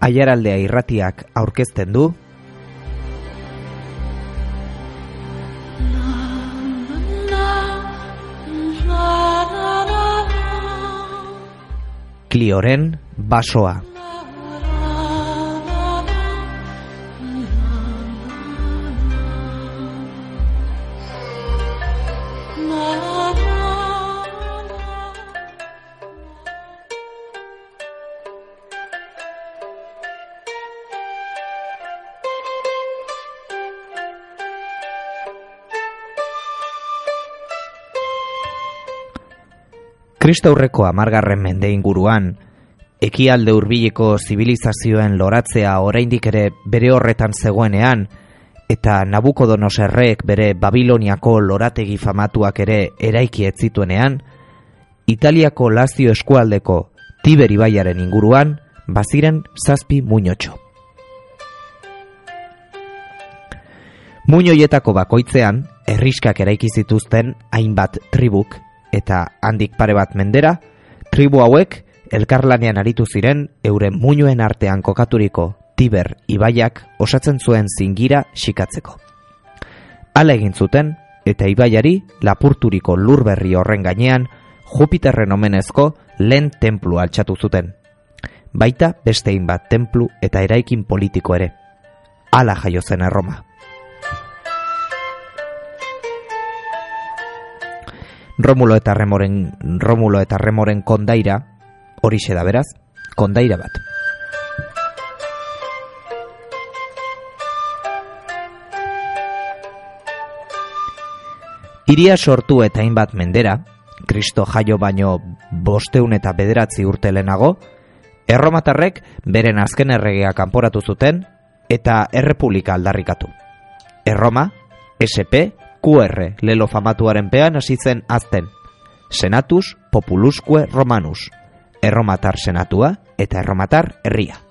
Aiaraldea irratiak aurkezten du. Klioren basoa Kristaurreko amargarren mende inguruan, ekialde hurbileko zibilizazioen loratzea oraindik ere bere horretan zegoenean, eta Nabukodonoserrek bere Babiloniako lorategi famatuak ere eraiki ez zituenean, Italiako Lazio eskualdeko Tiber ibaiaren inguruan baziren zazpi muñotxo. Muñoietako bakoitzean, erriskak eraiki zituzten hainbat tribuk eta handik pare bat mendera, tribu hauek elkarlanean aritu ziren euren muñoen artean kokaturiko Tiber ibaiak osatzen zuen zingira xikatzeko. Hala egin zuten eta ibaiari lapurturiko lurberri horren gainean Jupiterren omenezko lehen templu altxatu zuten. Baita bestein bat templu eta eraikin politiko ere. Hala jaio zen Erroma. Romulo eta Remoren Romulo eta Remoren kondaira hori da beraz, kondaira bat. Iria sortu eta hainbat mendera, Kristo jaio baino bosteun eta bederatzi urte lehenago, erromatarrek beren azken erregea kanporatu zuten eta errepublika aldarrikatu. Erroma, SP, QR lelo famatuaren pean hasitzen azten. Senatus Populusque Romanus, erromatar senatua eta erromatar herria.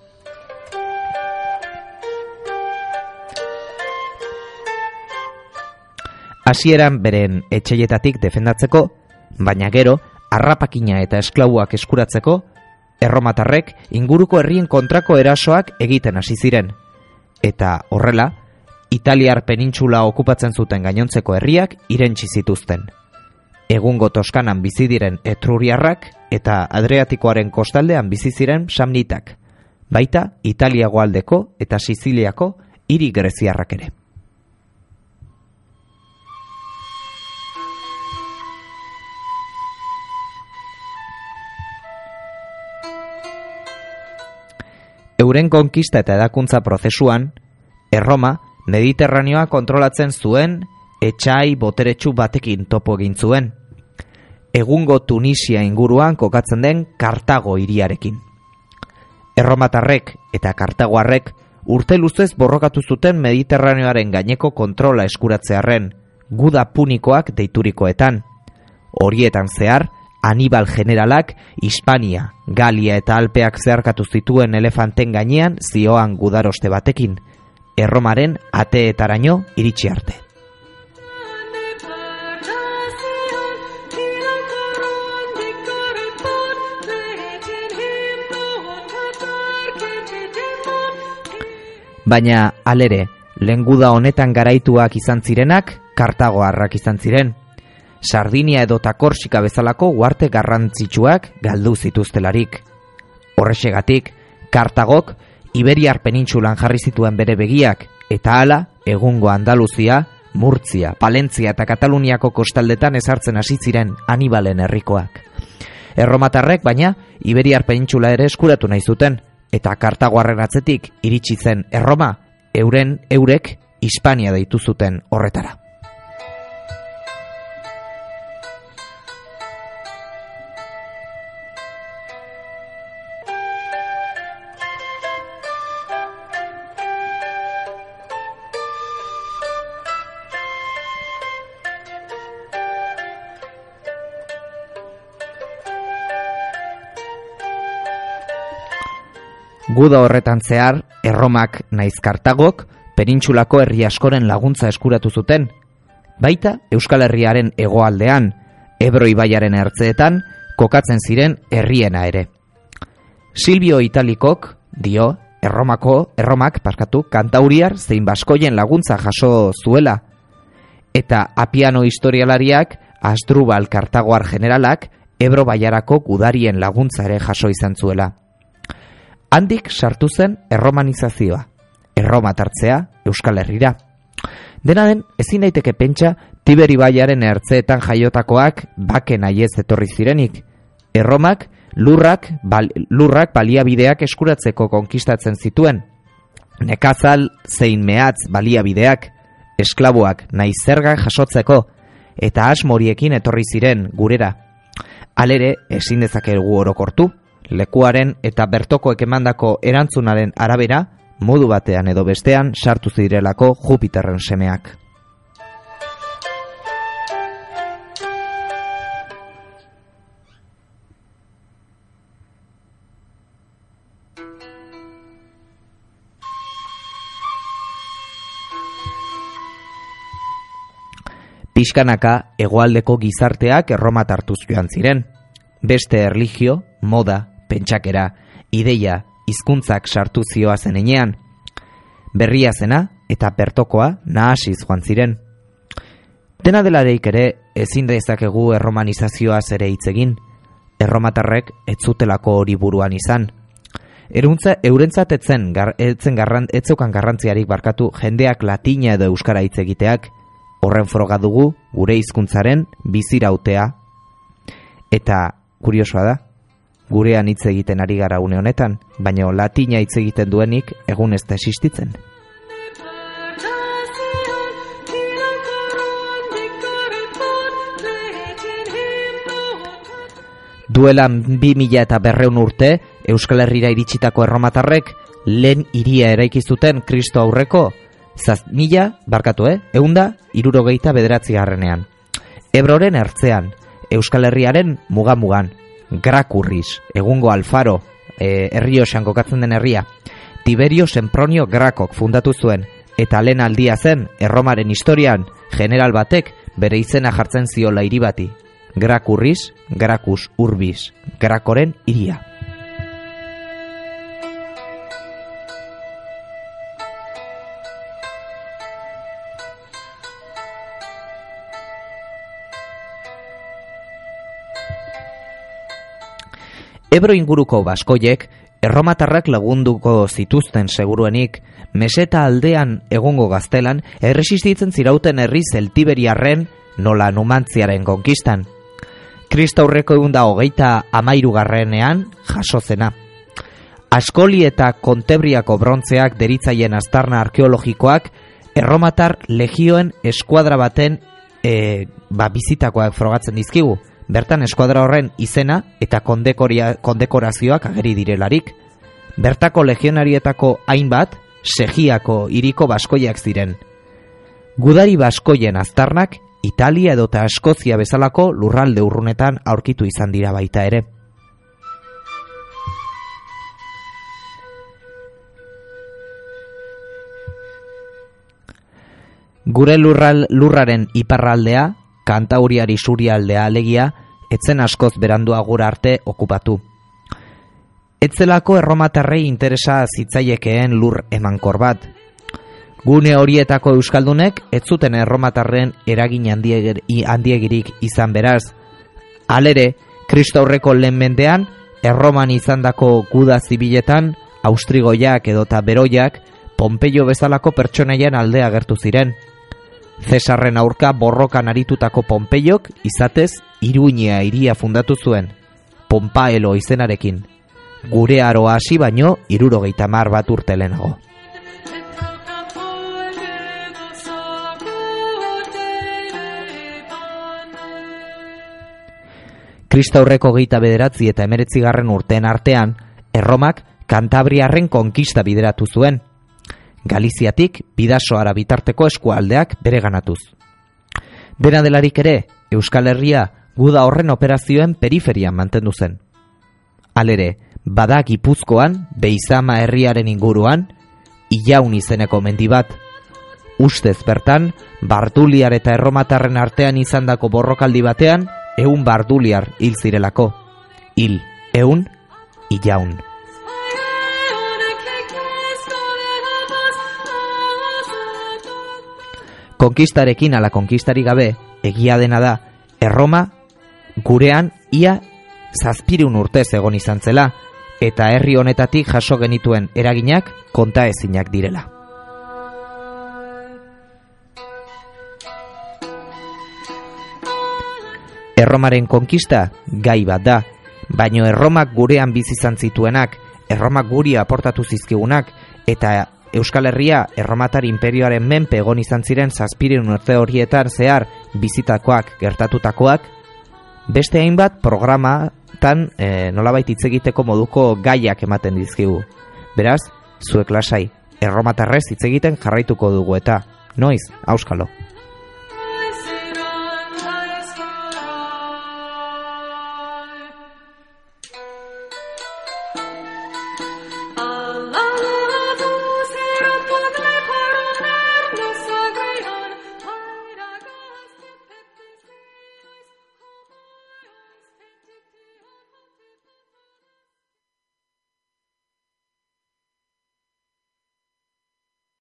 Hasieran beren etxeietatik defendatzeko, baina gero, arrapakina eta esklauak eskuratzeko, erromatarrek inguruko herrien kontrako erasoak egiten hasi ziren. Eta horrela, Italiar penintxula okupatzen zuten gainontzeko herriak irentsi zituzten. Egungo Toskanan bizi diren Etruriarrak eta Adriatikoaren kostaldean bizi ziren Samnitak, baita Italia goaldeko eta Siziliako hiri greziarrak ere. Euren konkista eta edakuntza prozesuan, Erroma Mediterraneoa kontrolatzen zuen etxai boteretsu batekin topo egin zuen. Egungo Tunisia inguruan kokatzen den Kartago hiriarekin. Erromatarrek eta Kartagoarrek urte luzez borrokatu zuten Mediterraneoaren gaineko kontrola eskuratzearren, guda punikoak deiturikoetan. Horietan zehar, Anibal generalak Hispania, Galia eta Alpeak zeharkatu zituen elefanten gainean zioan gudaroste batekin, erromaren ateetaraino iritsi arte. Baina alere, lenguda honetan garaituak izan zirenak, kartagoarrak izan ziren. Sardinia edo takorsika bezalako guarte garrantzitsuak galdu zituztelarik. Horrexegatik, kartagok Iberiar penintxulan jarri zituen bere begiak, eta hala, egungo Andaluzia, Murtzia, Palentzia eta Kataluniako kostaldetan ezartzen hasi ziren Anibalen herrikoak. Erromatarrek baina Iberiar penintxula ere eskuratu nahi zuten eta Kartagoarren atzetik iritsi zen Erroma euren eurek Hispania deitu zuten horretara. Guda horretan zehar, erromak naiz kartagok, penintxulako herri askoren laguntza eskuratu zuten. Baita, Euskal Herriaren hegoaldean, Ebro Ibaiaren kokatzen ziren herriena ere. Silvio Italikok, dio, Erromako, Erromak, parkatu, kantauriar zein baskoien laguntza jaso zuela. Eta apiano historialariak, Asdrubal Kartagoar generalak, Ebro Baiarako gudarien laguntza ere jaso izan zuela. Handik sartu zen erromanizazioa, erromatartzea Euskal Herrira. Dena den, ezin daiteke pentsa Tiberi Baiaren ertzeetan jaiotakoak baken aiez etorri zirenik. Erromak lurrak, bal, lurrak baliabideak eskuratzeko konkistatzen zituen. Nekazal zein mehatz baliabideak, esklaboak nahi zerga jasotzeko, eta asmoriekin etorri ziren gurera. Alere, ezin dezakegu orokortu, lekuaren eta bertokoek emandako erantzunaren arabera, modu batean edo bestean sartu zirelako Jupiterren semeak. Piskanaka hegoaldeko gizarteak erromat hartuz joan ziren. Beste erligio, moda, pentsakera, ideia, hizkuntzak sartu zioa zenean. Berria zena eta bertokoa nahasiz joan ziren. Dena delareik ere ezin dezakegu erromanizazioa zere hitz egin. Erromatarrek ez zutelako hori buruan izan. Eruntza eurentzat etzen gar, etzen garran etzokan garrantziarik barkatu jendeak latina edo euskara hitz egiteak horren froga dugu gure hizkuntzaren bizirautea eta kuriosoa da gurean hitz egiten ari gara une honetan, baina latina hitz egiten duenik egun ez da existitzen. Duelan bi mila eta berreun urte, Euskal Herrira iritsitako erromatarrek, lehen iria eraikizuten kristo aurreko, zaz mila, barkatu, eh? eunda, irurogeita bederatzi garrenean. Ebroren ertzean, Euskal Herriaren mugamugan, Grakurriz, egungo Alfaro, e, herriosan kokatzen den herria, Tiberio Sempronio Grakok fundatu zuen, eta lehen aldia zen, erromaren historian, general batek bere izena jartzen ziola hiri bati. Grakurriz, Grakus Urbis, Grakoren iria. Ebro inguruko baskoiek, erromatarrak lagunduko zituzten seguruenik, meseta aldean egongo gaztelan, erresistitzen zirauten herri zeltiberiarren nola numantziaren konkistan. Krista aurreko egun da hogeita amairu garrenean jasozena. Askoli eta kontebriako brontzeak deritzaien astarna arkeologikoak erromatar legioen eskuadra baten e, ba, bizitakoak frogatzen dizkigu bertan eskuadra horren izena eta kondekorazioak ageri direlarik. Bertako legionarietako hainbat, segiako iriko baskoiak ziren. Gudari baskoien aztarnak, Italia edota Eskozia bezalako lurralde urrunetan aurkitu izan dira baita ere. Gure lurral, lurraren iparraldea, kantauriari surialdea alegia, etzen askoz berandua gura arte okupatu. Etzelako erromatarrei interesa zitzaiekeen lur emankor bat. Gune horietako euskaldunek ez zuten erromatarren eragin handiegirik izan beraz. Alere, Kristo aurreko lehen mendean, erroman izandako guda zibiletan, austrigoiak edota beroiak, Pompeio bezalako pertsonaien aldea gertu ziren. Cesarren aurka borrokan aritutako Pompeiok izatez Iruñea iria fundatu zuen, Pompaelo izenarekin, gure aroa hasi baino irurogeita mar bat urte lehenago. Kristaurreko geita bederatzi eta emeretzigarren urteen artean, Erromak Kantabriarren konkista bideratu zuen, Galiziatik bidasoara bitarteko eskualdeak bere ganatuz. Dena delarik ere, Euskal Herria guda horren operazioen periferian mantendu zen. Alere, bada gipuzkoan, beizama herriaren inguruan, ilaun izeneko mendi bat. Ustez bertan, barduliar eta erromatarren artean izandako borrokaldi batean, eun barduliar hil zirelako. Hil, eun, ilaun. Konkistarekin ala konkistari gabe, egia dena da, Erroma gurean ia zazpirun urtez egon izan zela, eta herri honetatik jaso genituen eraginak konta ezinak direla. Erromaren konkista gai bat da, baino erromak gurean bizi izan zituenak, erromak guri aportatu zizkigunak, eta Euskal Herria erromatar imperioaren menpe egon izan ziren zazpiren urte horietan zehar bizitakoak gertatutakoak, beste hainbat programatan e, nolabait hitz egiteko moduko gaiak ematen dizkigu. Beraz, zuek lasai, erromatarrez hitz egiten jarraituko dugu eta, noiz, auskalo.